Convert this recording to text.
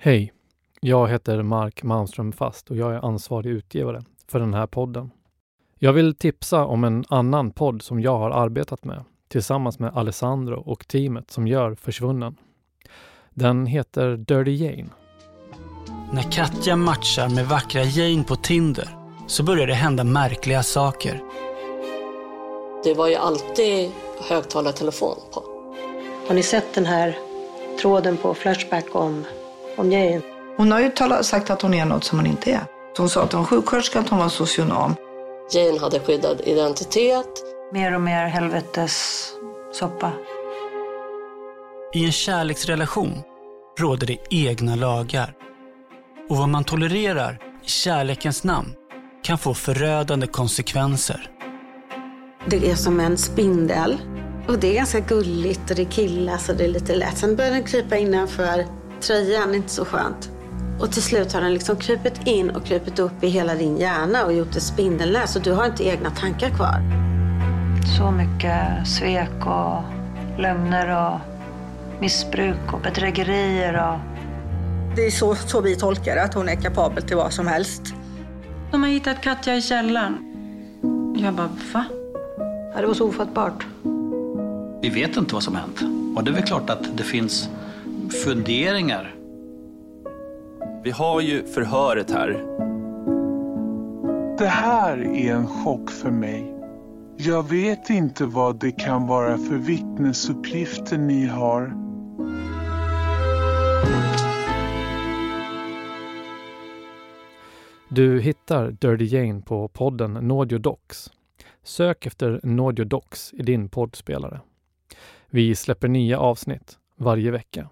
Hej! Jag heter Mark Malmström Fast och jag är ansvarig utgivare för den här podden. Jag vill tipsa om en annan podd som jag har arbetat med tillsammans med Alessandro och teamet som gör Försvunnen. Den heter Dirty Jane. När Katja matchar med vackra Jane på Tinder så börjar det hända märkliga saker. Det var ju alltid högtalartelefon på. Har ni sett den här tråden på Flashback om, om Jane? Hon har ju talat, sagt att hon är något som hon inte är. Hon sa att hon var sjuksköterska, att hon var socionom. Jane hade skyddad identitet. Mer och mer helvetes soppa. I en kärleksrelation råder det egna lagar. Och vad man tolererar i kärlekens namn kan få förödande konsekvenser. Det är som en spindel. Och det är ganska gulligt och det killas och det är lite lätt. Sen börjar den krypa innanför tröjan, inte så skönt. Och till slut har den liksom krupit in och krupit upp i hela din hjärna och gjort ett spindelnät så du har inte egna tankar kvar. Så mycket svek och lögner och missbruk och bedrägerier och... Det är så, så vi tolkar det, att hon är kapabel till vad som helst. De har hittat Katja i källaren. Jag bara, va? Ja, det var så ofattbart. Vi vet inte vad som hänt. Och det är väl klart att det finns funderingar. Vi har ju förhöret här. Det här är en chock för mig. Jag vet inte vad det kan vara för vittnesuppgifter ni har. Du hittar Dirty Jane på podden Naudio Docs. Sök efter Naudio Docs i din poddspelare. Vi släpper nya avsnitt varje vecka.